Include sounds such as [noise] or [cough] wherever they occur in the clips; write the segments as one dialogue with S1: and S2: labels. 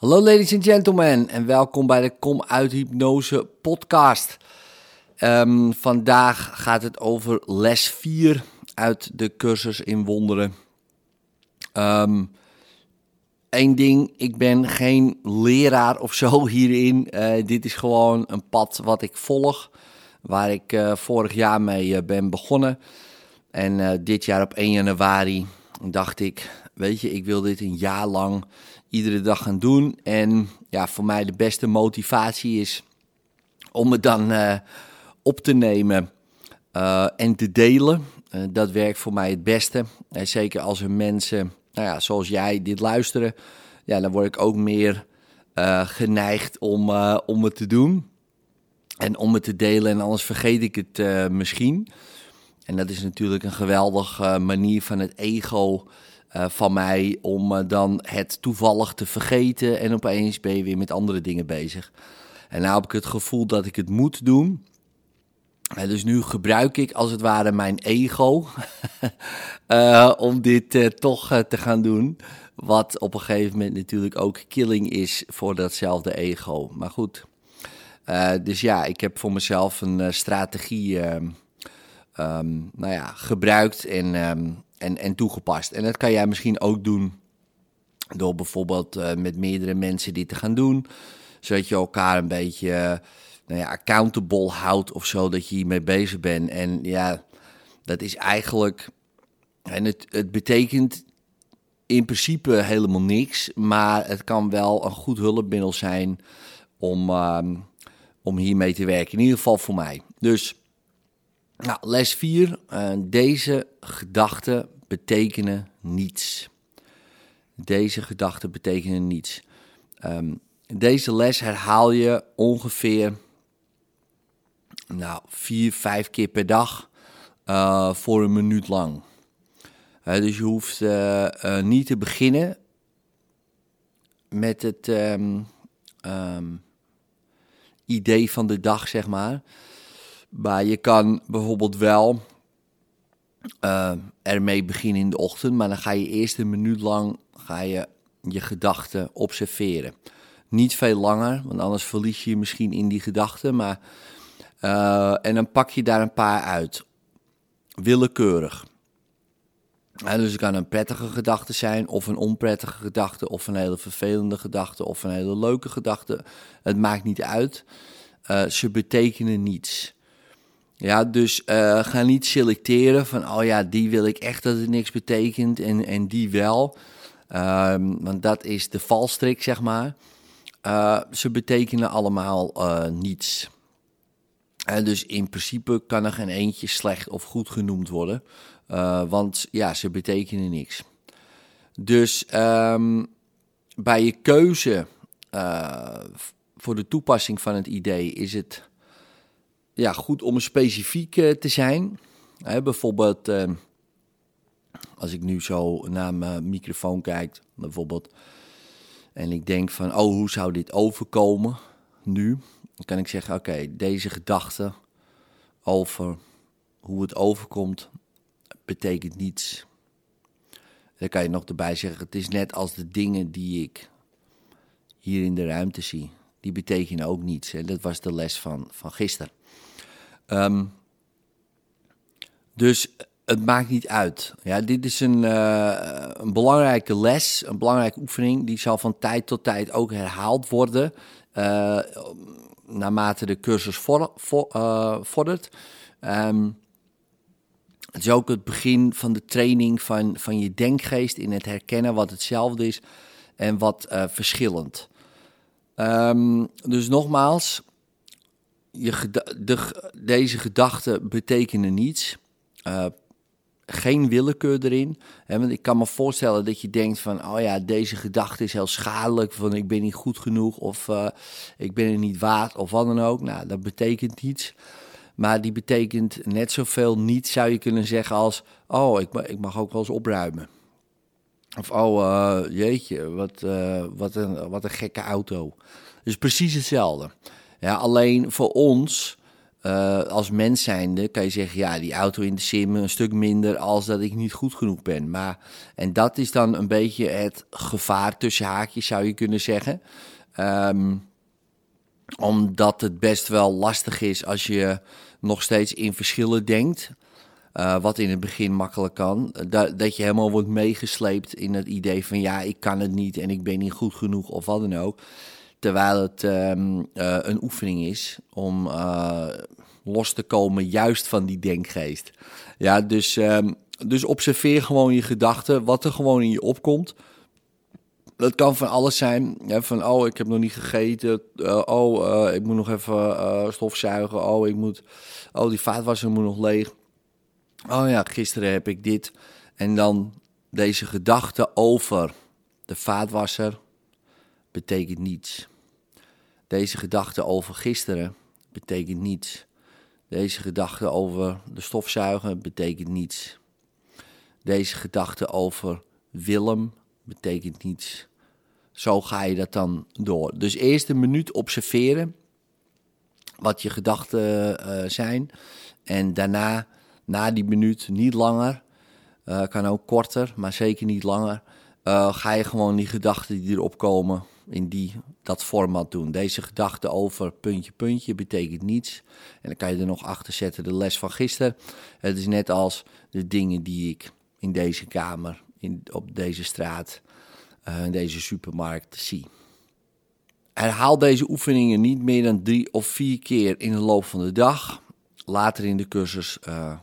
S1: Hallo ladies and gentlemen en welkom bij de Kom uit Hypnose podcast. Ehm, vandaag gaat het over les 4 uit de cursus in wonderen. Eén ehm, ding, ik ben geen leraar of zo [laughs] hierin. Uh, dit is gewoon een pad wat ik volg, waar ik uh, vorig jaar mee uh, ben begonnen. En dit jaar op 1 januari dacht ik, weet je, ik wil dit een jaar lang iedere dag gaan doen. En ja, voor mij de beste motivatie is om het dan uh, op te nemen uh, en te delen. Uh, dat werkt voor mij het beste. En zeker als er mensen, nou ja, zoals jij, dit luisteren, ja, dan word ik ook meer geneigd om, om het te doen. En om het te delen, en anders vergeet ik het misschien. En dat is natuurlijk een geweldige manier van het ego uh, van mij om uh, dan het toevallig te vergeten en opeens ben je weer met andere dingen bezig. En nou heb ik het gevoel dat ik het moet doen. En dus nu gebruik ik als het ware mijn ego [laughs] om dit toch te gaan doen. Wat op een gegeven moment natuurlijk ook killing is voor datzelfde ego. Maar goed, dus ja, ik heb voor mezelf een strategie um, nou ja, gebruikt en um, en, en toegepast. En dat kan jij misschien ook doen door bijvoorbeeld uh, met meerdere mensen dit te gaan doen. Zodat je elkaar een beetje nou ja, accountable houdt of zo, dat je hiermee bezig bent. En ja, dat is eigenlijk. En het, het betekent in principe helemaal niks, maar het kan wel een goed hulpmiddel zijn om, uh, om hiermee te werken. In ieder geval voor mij. Dus nou, les 4. Uh, deze gedachten betekenen niets. Deze gedachten betekenen niets. Um, deze les herhaal je ongeveer nou, vier, vijf keer per dag uh, voor een minuut lang. Dus je hoeft uh, niet te beginnen met het um, um, idee van de dag, zeg maar. Maar je kan bijvoorbeeld wel uh, ermee beginnen in de ochtend, maar dan ga je eerst een minuut lang ga je, je gedachten observeren. Niet veel langer, want anders verlies je je misschien in die gedachten. Maar, uh, en dan pak je daar een paar uit. Willekeurig. En dus het kan een prettige gedachte zijn, of een onprettige gedachte, of een hele vervelende gedachte, of een hele leuke gedachte. Het maakt niet uit. Uh, ze betekenen niets. Ja, dus uh, ga niet selecteren van, oh ja, die wil ik echt dat het niks betekent en, en die wel. Um, want dat is de valstrik, zeg maar. Uh, ze betekenen allemaal uh, niets. En dus in principe kan er geen eentje slecht of goed genoemd worden. want ja, ze betekenen niks. Dus um, bij je keuze voor de toepassing van het idee is het ja, goed om specifiek uh, te zijn. Hè, bijvoorbeeld, uh, als ik nu zo naar mijn microfoon kijk, bijvoorbeeld, en ik denk van, oh, hoe zou dit overkomen nu? Dan kan ik zeggen, oké, deze gedachte over hoe het overkomt, betekent niets. Dan kan je nog erbij zeggen, het is net als de dingen die ik hier in de ruimte zie. Die betekenen ook niets. En dat was de les van, van gisteren. Um, dus het maakt niet uit. Ja, dit is een, uh, een belangrijke les, een belangrijke oefening. Die zal van tijd tot tijd ook herhaald worden. Uh, naarmate de cursus vor, uh, vordert. Um, het is ook het begin van de training van, van je denkgeest in het herkennen wat hetzelfde is en wat verschillend. Um, dus nogmaals, je de, deze gedachten betekenen niets. Uh, geen willekeur erin. Want ik kan me voorstellen dat je denkt van... oh ja, deze gedachte is heel schadelijk... van ik ben niet goed genoeg of uh, ik ben er niet waard of wat dan ook. Nou, dat betekent niets. Maar die betekent net zoveel niet, zou je kunnen zeggen als... oh, ik, ik mag ook wel eens opruimen. Of oh, uh, jeetje, wat, wat, een, wat een gekke auto. Dus precies hetzelfde. Ja, alleen voor ons uh, als mens zijnde kan je zeggen, ja, die auto in de sim een stuk minder als dat ik niet goed genoeg ben. Maar, en dat is dan een beetje het gevaar tussen haakjes, zou je kunnen zeggen. Um, omdat het best wel lastig is als je nog steeds in verschillen denkt. Uh, wat in het begin makkelijk kan. Dat, dat je helemaal wordt meegesleept in het idee van ja, ik kan het niet en ik ben niet goed genoeg of wat dan ook. Terwijl het um, uh, een oefening is om uh, los te komen juist van die denkgeest. Ja, dus, um, dus observeer gewoon je gedachten, wat er gewoon in je opkomt. Dat kan van alles zijn. Ja, van, oh, ik heb nog niet gegeten. Uh, oh, ik moet nog even stofzuigen. Oh, ik moet... Oh, die vaatwasser moet nog leeg. Oh ja, gisteren heb ik dit. En dan deze gedachte over de vaatwasser betekent niets. Deze gedachte over gisteren betekent niets. Deze gedachte over de stofzuigen betekent niets. Deze gedachte over Willem betekent niets. Zo ga je dat dan door. Dus eerst een minuut observeren wat je gedachten uh, zijn. En daarna, na die minuut, niet langer, uh, kan ook korter, maar zeker niet langer, uh, ga je gewoon die gedachten die erop komen in die, dat format doen. Deze gedachte over puntje, puntje betekent niets. En dan kan je er nog achter zetten de les van gisteren. Het is net als de dingen die ik in deze kamer, in, op deze straat, uh, in deze supermarkt zie. Herhaal deze oefeningen niet meer dan drie of vier keer in de loop van de dag. Later in de cursus uh,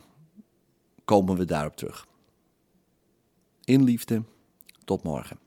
S1: komen we daarop terug. In liefde, tot morgen.